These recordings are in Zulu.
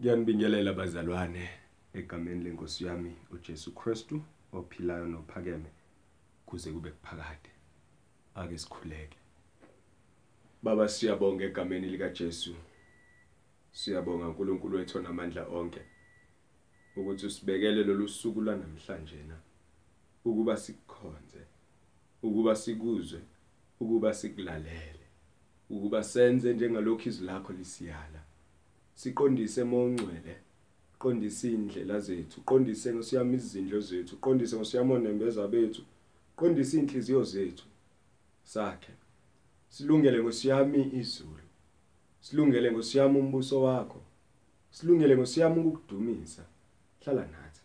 Ngiyanibingelela bazalwane egameni lenkosi yami uJesu Kristu ophilayo nophakeme kuze kube kuphakade. Ake sikhuleke. Baba siyabonga egameni lika Jesu. Siyabonga uNkulunkulu wethu onamandla onke ukuthi usibekele lolu suku lanamhlanje na ukuba sikukhonze ukuba sikuzwe ukuba sikulalele ukuba senze njengalokho izwi lakho lisiyala siqondise mongcwele qondise indlela zethu qondise ngosiyami izindlo zethu qondise ngosiyami onembeza bethu qondise inhliziyo zethu sakhe. Silungele ngosiyami izulu silungele ngosiyami umbuso wakho silungele ngosiyami ukukudumisa. Hlala nathi.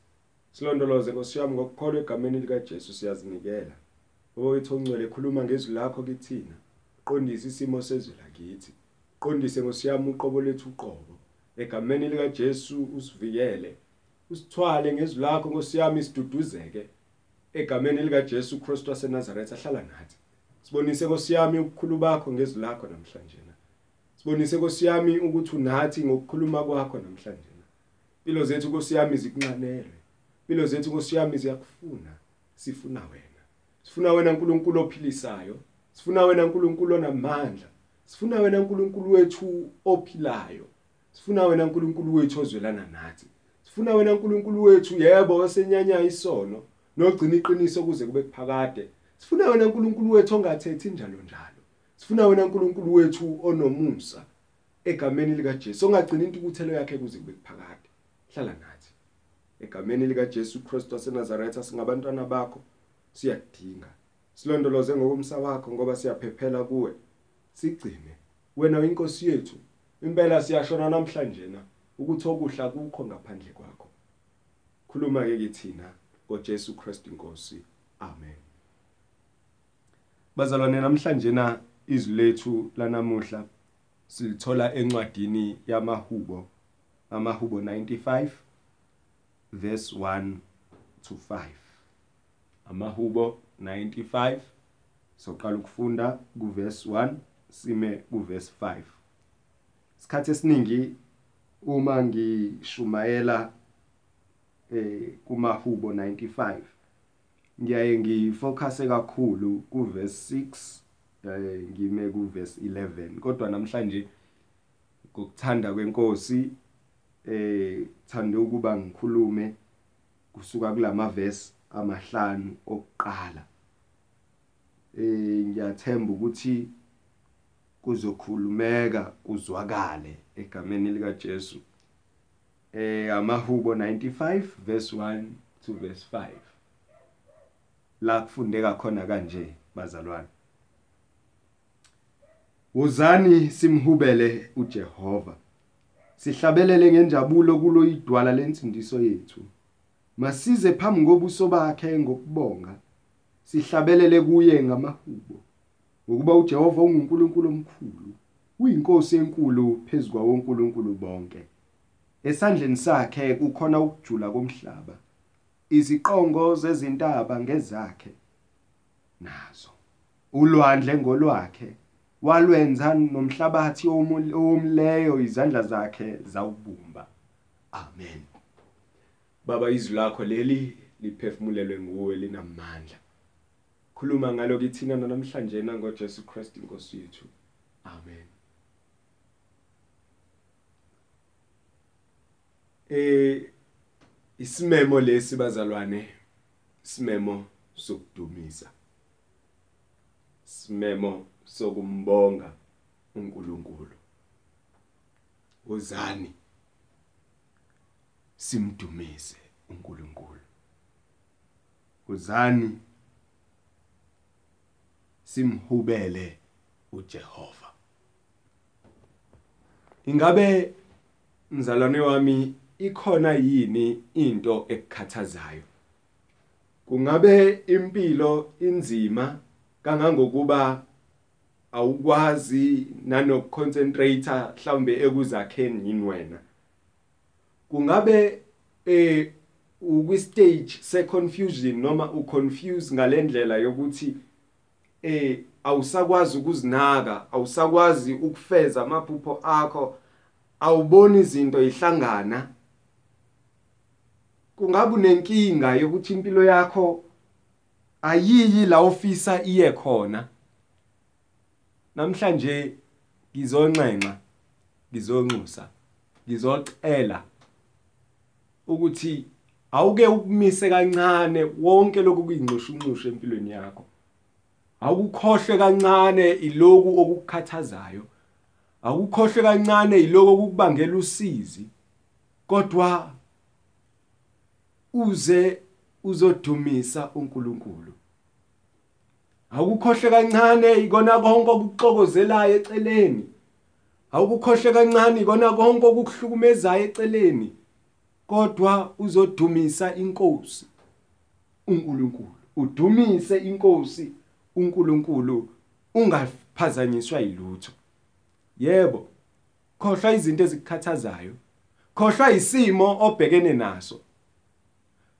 Silondoloze ngosiyami ngokukholwa egameni lika Jesu siyazinikela owethu ongcwele khuluma ngezwi lakho kithina. Qondisa isimo sezwe lakithi. Qondise ngosiyami uqobo lethu uqobo. Egameni lika Jesu usivikele. Usithwale ngezwi lakho ngosiyami isiduduzeke. Egameni lika Jesu Kristu waseNazaretha hlala nathi. Sibonise ngosiyami ukukhulu bakho ngezwi lakho namhlanje na sibonise ngosiyami ukuthi unathi ngokukhuluma kwakho namhlanje na impilo zethu ngosiyami zikunqanelwe impilo zethu ngosiyami ziyakufuna. Sifuna wena. Sifuna wena uNkulunkulu ophilisayo sifuna wena uNkulunkulu onamandla. Sifuna wena uNkulunkulu wethu ophilayo. Sifuna wena uNkulunkulu wethu ozwelana nathi. Sifuna wena uNkulunkulu wethu yebo osenyanya isono nogcina iqiniso kuze kube kuphakade. Sifuna wena uNkulunkulu wethu ongathethi njalo njalo. Sifuna wena uNkulunkulu wethu onomusa egameni lika Jesu ongagcina intukuthelo yakhe kuze kube kuphakade. Hlala nathi. Egameni lika Jesu Kristu waseNazaretha singabantwana bakho siyadinga. Silondoloze ngokumsa wakho ngoba siyaphephela kuwe. Sigcine. Wena uyinkosi yethu impela siyashona namhlanje na? Ukuthi okuhla kukho ngaphandle kwakho. Khuluma ke kithina ngoJesu Kristu inkosi amen. Bazalwane namhlanje na izwi lethu lanamuhla silithola encwadini yamahubo amahubo 95 verse 1 to 5 amahubo 95 soqala ukufunda kuverse 1 sime kuverse 5 isikhathi esiningi uma ngishumayela eh kumahubo 95 ngiyaye ngifocuse kakhulu kuverse 6 eh ngime kuverse 11 kodwa namhlanje ngokuthanda kwenkosi eh thande ukuba ngikhulume kusuka kulama verse amahlanu okuqala. Ngiyathemba ukuthi kuzokhulumeka kuzwakale egameni lika Jesu eh amahubo 95 verse 1 to verse 5 la kufundeka khona kanje bazalwane. Wozani simhubele uJehova. Sihlabelele ngenjabulo kulo idwala lensindiso yethu. Masize phambi kobuso bakhe ngokubonga. Sihlabelele kuye ngamahubo. Ngokuba uJehova unguNkulunkulu omkhulu uyinkosi enkulu phezukwa wonkulunkulu bonke. Esandleni sakhe kukhona ukujula komhlaba iziqongo zezintaba ngezakhe nazo. Ulwandle ngolwakhe walwenza nomhlabathi owomleyo izandla zakhe zawubumba. Amen. Baba izwi lakho leli liphefumulelwe nguwe linamandla. Khuluma ngalo kithina namhlanje na ngoJesu Christ inkosi yethu. Amen. Eh isimemo lesi bazalwane isimemo sokudumisa isimemo sokumbonga uNkulunkulu. Uzani simdumise uNkulunkulu. Uzani simhubele uJehova. Ingabe mzalwane wami ikhona yini into ekukhathazayo? Kungabe impilo inzima kangangokuba awukwazi nanokuconcentrate mhlambe ekuzakheni yini wena? Kungabe eh ukwi stage se confusion noma u confuse ngalendlela yokuthi eh awusakwazi ukuzinaka awusakwazi ukufeza amaphupho akho awuboni izinto ihlangana. Kungabe unenkinga yokuthi impilo yakho ayiyi la ofisa iye khona. Namhlanje ngizonxenxa ngizonxusa ngizocela ukuthi awuke ukumise kancane wonke lokhu kuyinxushunxushu empilweni yakho. Awukukhohle kancane iloku okukhathazayo awukukhohle kancane iloku okukubangela usizi. Kodwa uze uzodumisa uNkulunkulu. Awukukhohle kancane ikona konke okuxokozelayo eceleni. Awukukhohle kancane ikona konke okukuhlukumezayo eceleni. Kodwa uzodumisa inkosi uNkulunkulu. Udumise inkosi. uNkulunkulu ungaphazanyiswa yilutho. Yebo khohlwa izinto ezikukhathazayo khohlwa isimo obhekene naso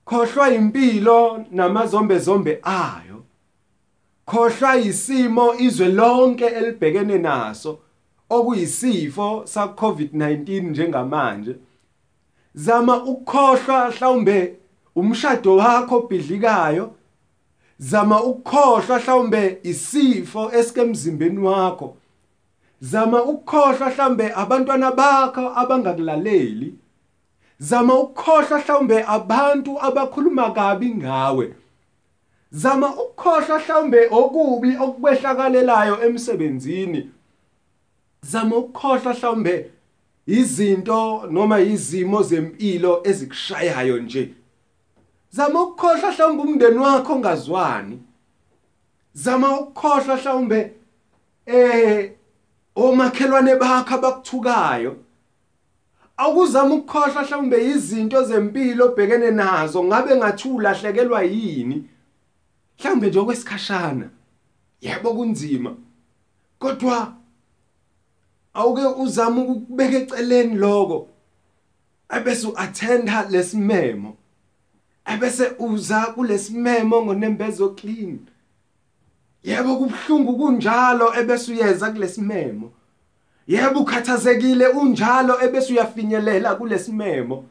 khohlwa impilo namazombe zombe ayo khohlwa isimo izwe lonke elibhekene naso okuyisifo sa COVID-19 njengamanje. Zama ukukhohlwa mhlawumbe umshado wakho obhidlikayo zama ukukhohlwa mhlawumbe isifo esikemzimbeni wakho. Zama ukukhohlwa mhlawumbe abantwana bakho abangakulaleli. Zama ukukhohlwa mhlawumbe abantu abakhuluma kabi ngawe. Zama ukukhohlwa mhlawumbe okubi okubehlekalelayo emsebenzini. Zama ukukhohlwa mhlawumbe izinto noma izimo zempilo ezikushayayo nje. Zama ukukhohlwa mhlawumbe umndeni wakho ongazwani. Zama ukukhohlwa mhlawumbe eh omakhelwane bakho abakuthukayo. Awukuzama ukukhohlwa mhlawumbe izinto zempilo obhekene nazo ngabe ngathi ulahlekelwa yini? Mhlawumbe nje okwesikhashana. Yebo kunzima. Kodwa awuke uzama ukubeka eceleni lokho ebese uattenda lesimemo ebese uza kulesimemo ngonembezo clean. Yebo kubhlungu kunjalo ebese uyeza kulesimemo. Yebo ukhathazekile unjalo ebese uyafinyelela kulesimemo.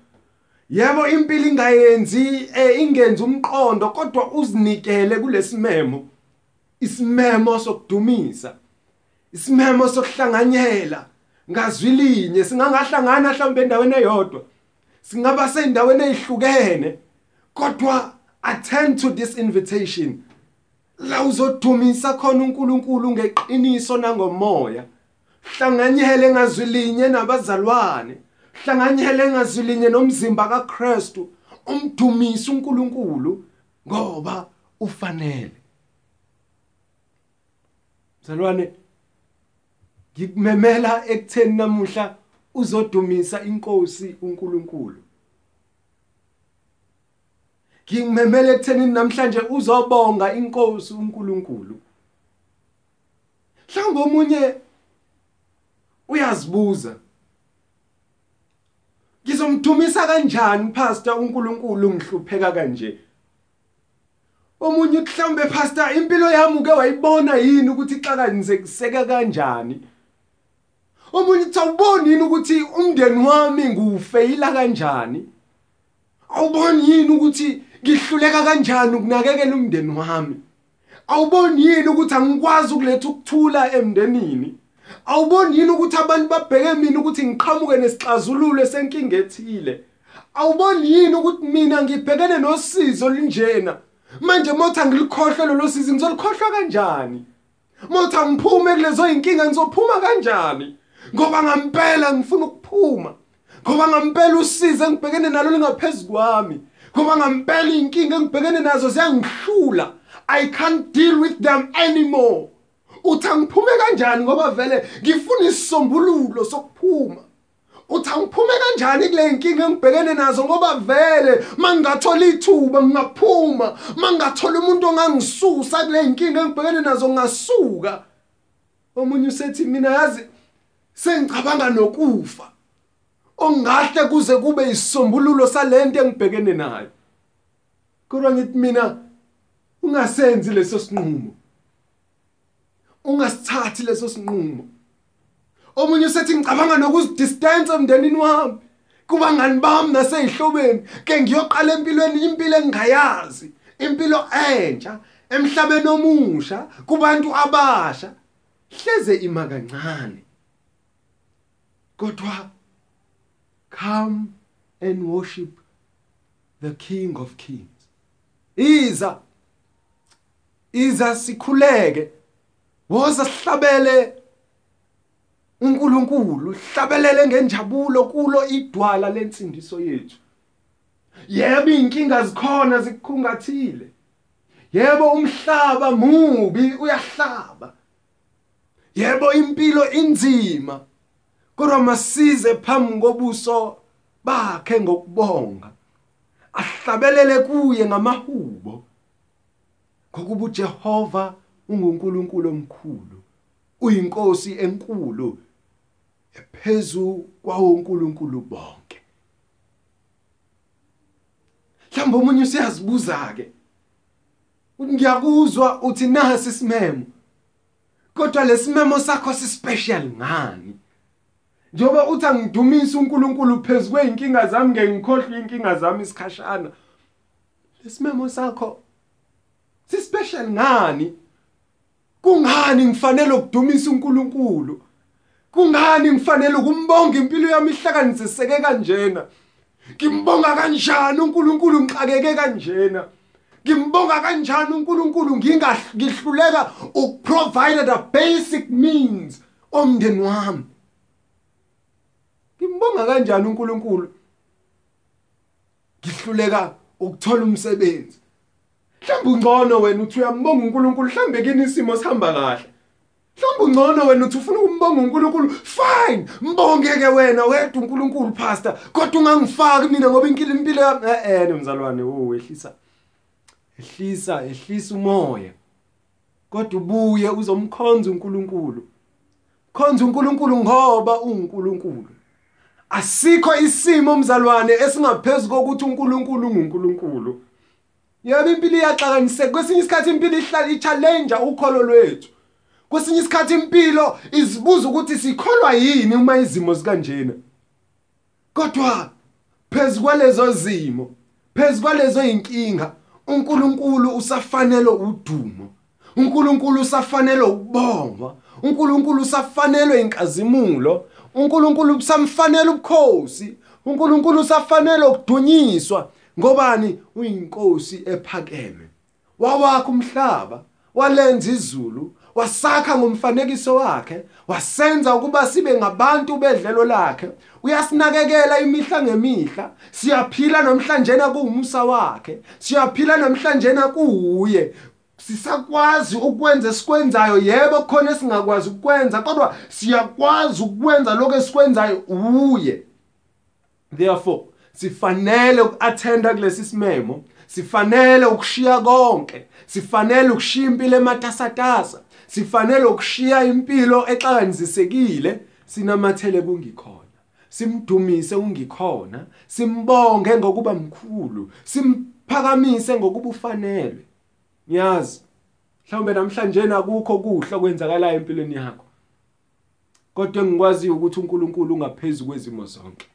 Yebo impilo ingayenzi eh, ingenzi umqondo kodwa uzinikele kulesimemo. Isimemo sokudumisa isimemo sokuhlanganyela. Ngazwilinye singangahlangana mhlawumbe endaweni eyodwa singaba seyindaweni ezihlukene kodwa attend to this invitation. La uzodumisa khona uNkulunkulu ngeqiniso nangomoya. Hlanganyele ngazwilinye nabazalwane. Hlanganyele ngazwilinye nomzimba kaKristu umdumisa uNkulunkulu ngoba ufanele. Mzalwane ngikumemela ekutheni namuhla uzodumisa inkosi uNkulunkulu. Ngingimemela ekutheni namhlanje uzobonga inkosi uNkulunkulu. Mhlawumbe omunye uyazibuza ngizomdumisa kanjani pastor uNkulunkulu? Ngihlupheka kanje. Omunye mhlawumbe pastor impilo yami uke wayibona yini ukuthi ixakanise kuseka kanjani? Omunye awuboni yini ukuthi umndeni wami nguwufeyila kanjani? Awuboni yini ukuthi ngihluleka kanjani ukunakekela umndeni wami? Awuboni yini ukuthi angikwazi ukuletha ukuthula emndenini? Awuboni yini ukuthi abantu babheke mina ukuthi ngiqhamuke nesixazululo esenkinga ethile? Awuboni yini ukuthi mina ngibhekene nosizo linjena? Manje mothi angilikhohlwe lelo sizo ngizolikhohlwa kanjani? Mothi angiphume kulezo inkinga ngizophuma kanjani? Ngoba ngampela ngifuna ukuphuma. Ngoba ngampela usize ngibhekene nalo lingaphezulu kwami. Ngoba ngampela inkinga engibhekene nazo ziyangihlula i can't deal with them anymore. Uthi angiphume kanjani ngoba vele ngifuna isisombululo sokuphuma? Uthi angiphume kanjani kule inkinga engibhekene nazo ngoba vele mangingathola ithuba ngingaphuma? Mangingathola umuntu ongangisusa kule inkinga engibhekene nazo ngasuka omunye usethi mina yazi sengicabanga nokufa. Ongahle kuze kube isisombululo salento engibhekene nayo. Kodwa ngithi mina ungasenzi leso sinqumo. Ungasithathi leso sinqumo. Omunye usethi ngicabanga nokuzidistance emndenini wami. Kubangani bami nasezihlobeni ke ngiyoqala empilweni impilo engingayazi. Impilo entsha emhlabeni omusha kubantu abasha. Hleze ima kancane. Kodwa come and worship the king of kings. Iza iza sikhuleke woza sihlabele uNkulunkulu hlabelele ngenjabulo kulo idwala lensindiso yethu. Yebo inkinga zikhona zikukhungathile yebo umhlaba mubi uyahlaba. Yebo impilo inzima. Kodwa masize phambi kobuso bakhe ngokubonga. Ahlabelele kuye ngamahubo. Ngokuba uJehova unguNkulunkulu omkhulu uyinkosi enkulu ephezu kwawo uNkulunkulu bonke. Mhlawumbe umunye usiyazibuza ke ngiyakuzwa uthi nasi isimemo kodwa lesimemo sakho sispecial ngani? Njoba uthi angidumisa uNkulunkulu phezulu kweinkinga zami ngeke ngikhohlwe inkinga zami isikhashana lesimemo sakho sispecial ngani? Kungani ngifanele ukudumisa uNkulunkulu? Kungani ngifanele ukumbonga impilo yami ihlanganiseke kanjena? Ngimbonga kanjani uNkulunkulu ngixakeke kanjena? Ngimbonga kanjani uNkulunkulu ngingahluleka ukuprovide the basic means omndeni wami? Ngimbonga kanjani uNkulunkulu? Ngihluleka ukuthola umsebenzi. Mhlawumbe ungcono wena uthi uyambonga uNkulunkulu mhlawumbe kini isimo sihamba kahle. Mhlawumbe ungcono wena uthi ufuna ukumbonga uNkulunkulu fine mbongeke wena wedwa uNkulunkulu pastor. Kodwa ungangifaki mina ngoba inkili impilo yami eh eh mzalwane oh ehlisa ehlisa ehlisa umoya. Kodwa ubuye uzomkhonza uNkulunkulu. Khonza uNkulunkulu ngoba uNkulunkulu. Asikho isimo mzalwane esingaphezulu kokuthi uNkulunkulu unguNkulunkulu. Yebo impilo iyaxakaniseka. Kwesinye isikhathi impilo ihlala i-challenge ukholo lwethu. Kwesinye isikhathi impilo izibuza ukuthi sikholwa yini uma izimo zikanjena. Kodwa phezukwalezo zimo phezukwalezo inkinga uNkulunkulu usafanele udumo uNkulunkulu usafanele ukubongwa. uNkulunkulu usafanele inkazimulo uNkulunkulu usamfanele ubukhosi uNkulunkulu usafanele ukudunyiswa. Ngobani? Uyinkosi ephakeme. Wawakha umhlaba walenza izulu wasakha ngomfanekiso wakhe wasenza ukuba sibe ngabantu bedlelo lakhe. Uyasinakekela imihla ngemihla siyaphila namhlanje kuwumusa wakhe siyaphila namhlanje kuuye sisakwazi ukwenza esikwenzayo. Yebo khona esingakwazi ukwenza kodwa siyakwazi ukwenza lokho esikwenzayo. Uye. Therefore sifanele ukuattenda kulesi simemo. Sifanele ukushiya konke. Sifanele ukushiya impilo ematasatasa. Sifanele ukushiya impilo exakanizisekile. Sinamathele kungikhona. Simdumise ungikhona simbonge ngokuba mkhulu. Simphakamise ngokuba ufanele ngiyazi mhlawumbe namhlanje nakukho kuhle okwenzakalayo empilweni yakho. Kodwa engikwaziyo ukuthi uNkulunkulu ungaphezulu kwezimo zonke.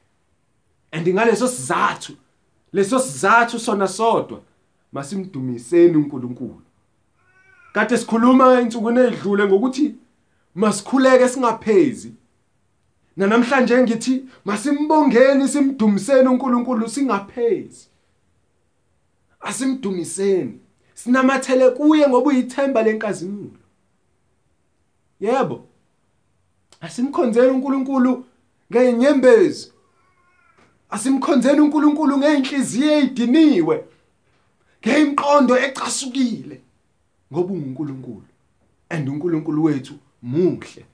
And ngaleso sizathu leso sizathu sona sodwa masimdumiseni uNkulunkulu. Kade sikhuluma insukwini ezidlule ngokuthi masikhuleke singaphezi. Namhlanje ngithi masimbongeni simdumiseni uNkulunkulu singaphezi. Asimdumiseni. Sinamathele kuye ngoba uyithemba lenkazimulo yebo. Asimkhonzeni uNkulunkulu ngenyembezi asimkhonzeni uNkulunkulu ngeenhliziyo ezidiniwe ngeimqondo ecasukile ngoba unguNkulunkulu and uNkulunkulu wethu muhle.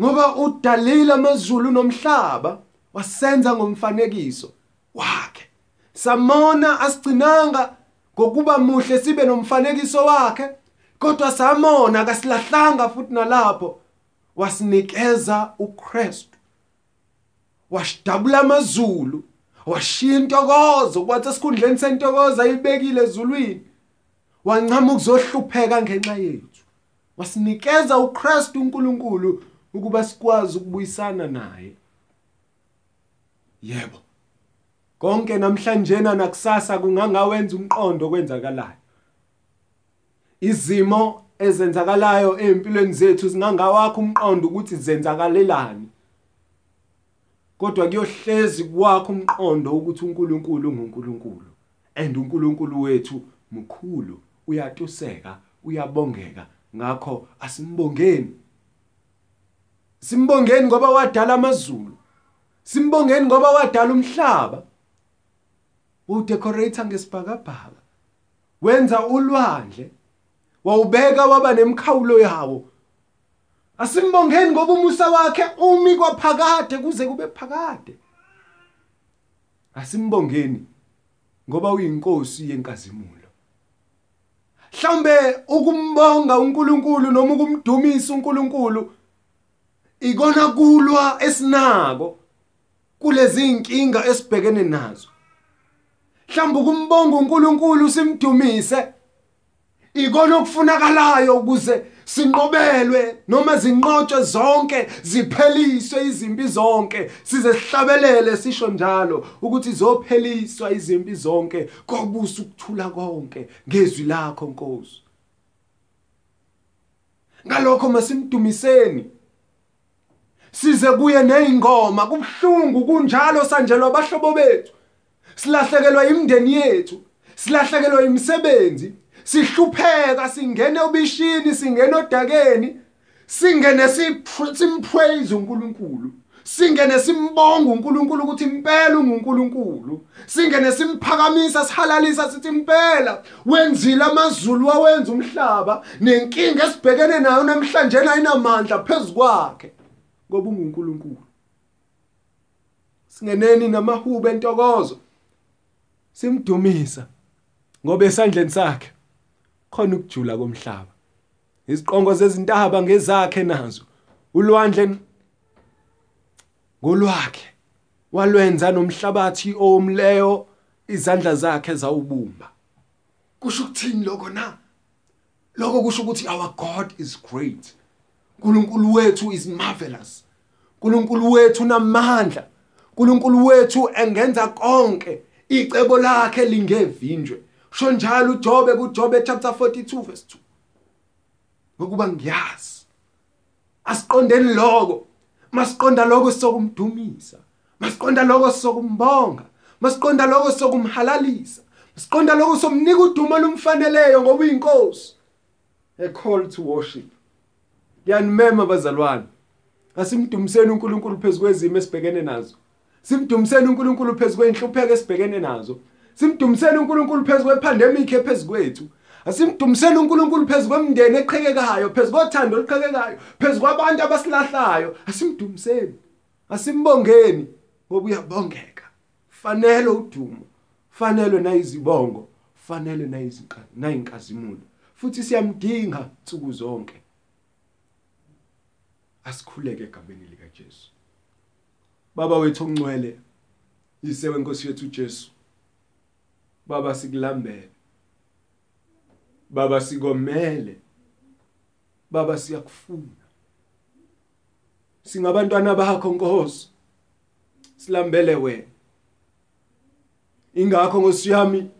Ngoba udalile amazulu nomhlaba wasenza ngomfanekiso wakhe. Samona asigcinanga ngokuba muhle sibe nomfanekiso wakhe kodwa samona akasilahlanga futhi nalapho. Wasinikeza uKristu. Washidabula amazulu. Washiya intokozo kwathi esikhundleni sentokozo ayibekile ezulwini. Wancama ukuzohlupheka ngenxa yethu. Wasinikeza uKristu uNkulunkulu ukuba sikwazi ukubuyisana naye. Yebo. Konke namhlanje nakusasa kungangawenza umqondo kwenzakalayo. Izimo ezenzakalayo empilweni zethu singangawakho umqondo ukuthi zenzakalelani. Kodwa kuyohlezi kwakho umqondo ukuthi uNkulunkulu unguNkulunkulu and uNkulunkulu wethu mkhulu uyatuseka uyabongeka. Ngakho asimbongeni. Simbongeni ngoba wadala amazulu. Simbongeni ngoba wadala umhlaba. Udecorate ngesibhakabhaka wenza ulwandle wawubeka waba nemkhawulo yawo. Asimbongeni ngoba umusa wakhe umi kwaphakade kuze kube phakade. Asimbongeni ngoba uyinkosi yenkazimulo. Mhlambe ukumbonga uNkulunkulu noma ukumdumisa uNkulunkulu ikona kulwa esinako kulezi inkinga esibhekene nazo. Mhlawumbe ukumbonga uNkulunkulu simdumise. Ikona okufunakalayo ukuze sinqobelwe noma zinqotshwe zonke zipheliswe izimpi zonke size sihlabelele sisho njalo ukuthi zopheliswa izimpi zonke kobusa ukuthula konke ngezwi lakho Nkosi. Ngalokho masimdumiseni. Size kuye nezingoma kubhlungu kunjalo sanjelwa abahlobo bethu. Silahlekelwa imindeni yethu silahlekelwa imisebenzi sihlupheka singene obishini singene odakeni singene simpraise uNkulunkulu singene simbonga uNkulunkulu ukuthi impela unguNkulunkulu singene simphakamisa sihalalisa sithi impela wenzile amazulu wawenza umhlaba nenkinga esibhekene nayo namhlanje ayinamandla phezukwakhe ngoba unguNkulunkulu. Singeneni namahubo entokozo. Simdumisa. Ngoba esandleni sakhe khona ukujula komhlaba. Iziqongo zezintaba ngezakhe nazo. Ulwandle ngolwakhe. Walwenza nomhlabathi owomleyo izandla zakhe zawubumba. Kusho ukuthini lokho na? Lokho kusho ukuthi our god is great. uNkulunkulu wethu is marvelous. uNkulunkulu wethu namandla uNkulunkulu wethu engenza konke. Icebo lakhe lingevinjwe. Sho njalo uJobe kuJobe chapter 42 verse 2 ngokuba ngiyazi. Asiqondeni lokho. Masiqonda lokho sokumdumisa. Masiqonda lokho sokumbonga. Masiqonda lokho sokumhalalisa. Masiqonda lokho somnika udumo lumfaneleyo ngoba uyinkosi a call to worship. Yanimema bazalwane. Asimdumiseni uNkulunkulu phezukwezimo esibhekene nazo. Simdumiseni uNkulunkulu phezukwenhlupheko esibhekene nazo. Simdumiseni uNkulunkulu phezukwepandemic ephezkwethu asimdumiseni uNkulunkulu phezukwemndeni eqhekekayo phezukwothando oluqhekekayo phezukwabantu abasilahlayo. Asimdumiseni asimbongeni ngoba uyabongeka fanele udumo. Fanele nayizibongo. Fanele nayizinkazi nayinkazimulo. Futhi siyamdinga nsuku zonke. Asikhuleke egameni lika Jesu Baba wethu ongcwele yisewe Nkosi yethu Jesu Baba sikulambele. Baba sikomele. Baba siyakufuna. Singabantwana bakho Nkosi. Silambele wena. Ingakho Nkosi yami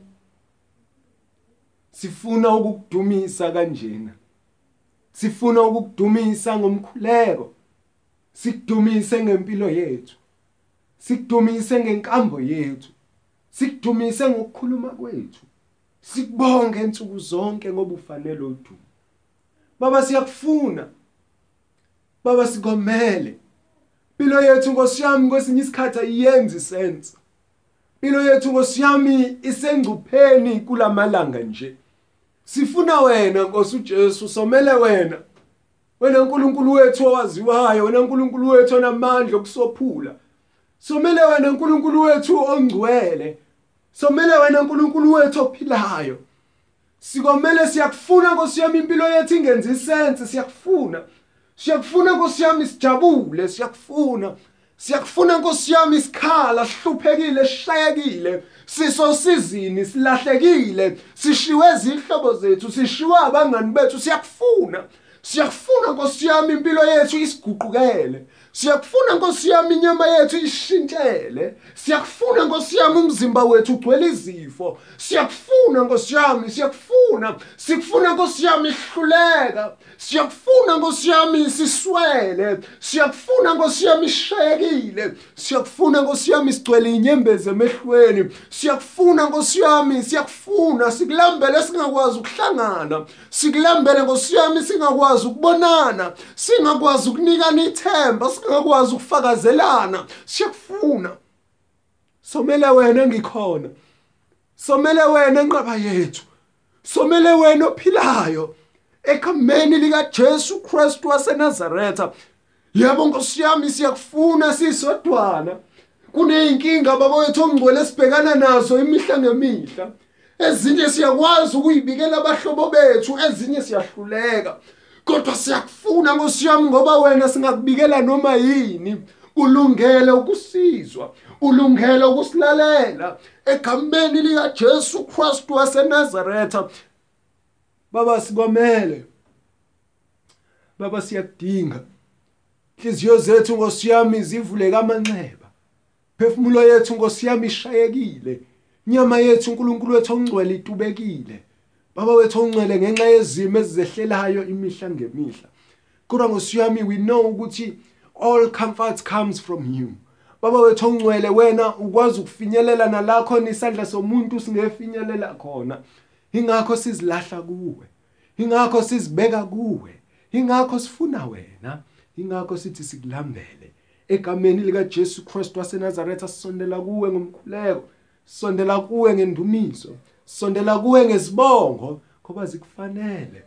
sifuna ukukudumisa kanjena. Sifuna ukukudumisa ngomkhuleko. Sikudumise ngempilo yethu. Sikudumise ngenkambo yethu. Sikudumise ngokukhuluma kwethu. Sikubonge insuku zonke ngoba ufanele udumo baba siyakufuna. Baba sikomele impilo yethu ngosiyami kwesinye isikhathi ayiyenzi sense. Impilo yethu ngosiyami isengcupheni kulamalanga nje. Sifuna wena Nkosi uJesu somele wena. Wena uNkulunkulu wethu owaziwayo wena uNkulunkulu wethu onamandla okusophula. Somele wena uNkulunkulu wethu ongcwele. Somele wena uNkulunkulu wethu ophilayo. Sikomele siyakufuna nkosiyami impilo yethu ingenzi sense siyakufuna. Siyakufuna nkosiyami sijabule siyakufuna. Siyakufuna nkosiyami isikhala sihluphekile sishayekile sisosizini silahlekile. Sishiwe izihlobo zethu sishiwe abangani bethu siyakufuna. Siyakufuna Nkosi yami impilo yethu isiguqukele. Siyakufuna Nkosi yami inyama yethu ishintshele. Siyakufuna Nkosi yami umzimba wethu ugcwele izifo. Siyakufuna Nkosi yami siyakufuna. Sikufuna Nkosi yami ihluleka. Siyakufuna Nkosi yami siswele. Siyakufuna Nkosi yami ishayekile siyakufuna Nkosi yami sigcwele inyembezi emehlweni. Siyakufuna Nkosi yami siyakufuna. Sikulambele singakwazi ukuhlangana. Sikulambele Nkosi yami singakwazi ukubonana. Singakwazi ukunikana ithemba. Singakwazi ukufakazelana siyakufuna. Somele wena engikhona. Somele wena enqaba yethu. Somele wena ophilayo. Ekameni lika Jesu Kristu waseNazaretha. Yebo Nkosi yami siyakufuna sisodwana. Kuneyinkinga baba wethu ongcwele sibhekana nazo imihla ngemihla. Ezinye siyakwazi ukuyibikela abahlobo bethu ezinye siyahluleka. Kodwa siyakufuna Nkosi yami ngoba wena singakubikela noma yini. Ulungele ukusizwa ulungele ukusilalela. Egameni lika Jesu Kristu waseNazaretha. Baba sikomele baba siyakudinga. Inhliziyo zethu Nkosi yami zivuleka amanxeba phefumulo yethu Nkosi yami ishayekile. Inyama yethu uNkulunkulu wethu ongcwele itubekile. Baba wethu ongcwele ngenxa yezimo ezizehlelayo imihla ngemihla. Kodwa Nkosi yami we know ukuthi all comfort comes from you. Baba wethu ongcwele wena ukwazi ukufinyelela nalakho nisandla somuntu singefinyelela khona. Ingakho sizilahla kuwe. Ingakho sizibeka kuwe. Ingakho sifuna wena. Ingakho sithi sikulambele. Egameni lika Jesu Christ waseNazaretha sisondela kuwe ngomkhuleko sondela kuwe ngendumiso. Sondela kuwe ngesibongo ngoba zikufanele.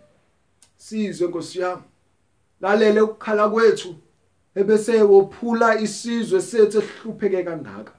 Sizwe Nkosi yami. Lalele ukukhala kwethu ebese wophula isizwe sethu ehlupheke kangaka.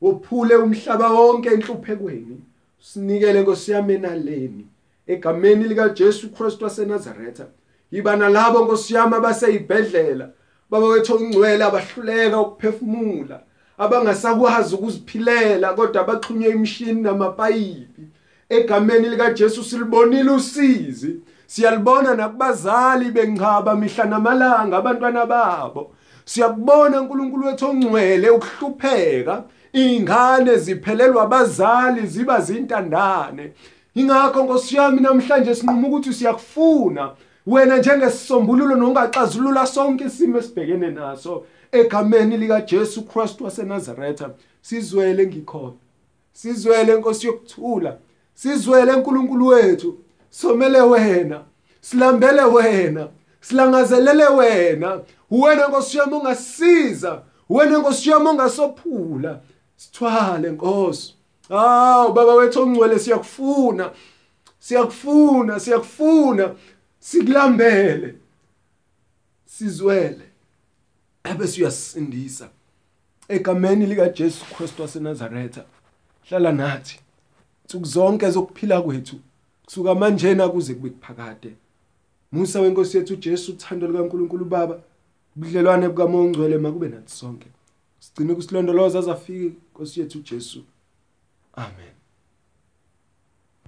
Wophule umhlaba wonke enhluphekweni. Sinikele Nkosi yami enaleni. Egameni lika Jesu Christ waseNazaretha. Yiba nalabo Nkosi yami abaseyibhedlela baba wethu ongcwele abahluleka ukuphefumula abangasakwazi ukuziphilela kodwa baxhunywe imishini namapayipi. Egameni lika Jesu silibonile usizi. Siyalibona nakubazali bengichaba mihla namalanga abantwana babo. Siyakubona uNkulunkulu wethu ongcwele ukuhlupheka. Ingane ziphelelwa abazali ziba zintandane. Ingakho Nkosi yami namhlanje sinquma ukuthi siyakufuna wena njengesisombululo nongaxazulula sonke isimo esibhekene naso. Egameni lika Jesu Christ waseNazaretha sizwele ngikhona. Sizwele Nkosi yokuthula. Sizwele uNkulunkulu wethu somele wena silambele wena silangazelele wena. Wena Nkosi yami ungasiza wena Nkosi yami ungasophula sithwale Nkosi. Hawu baba wethu ongcwele siyakufuna siyakufuna siyakufuna. Sikulambele sizwele. Ebese uyasindisa egameni lika Jesu Kristu waseNazaretha hlala nathi. Nsuku zonke zokuphila kwethu kusuka manje na kuze kube kuphakade. Musa wenkosi yethu Jesu uthando likaNkuluNkulu Baba ubudlelwane bukaMongcwele makube nathi sonke. Sigcine kusilondoloza azafike inkosi yethu Jesu amen.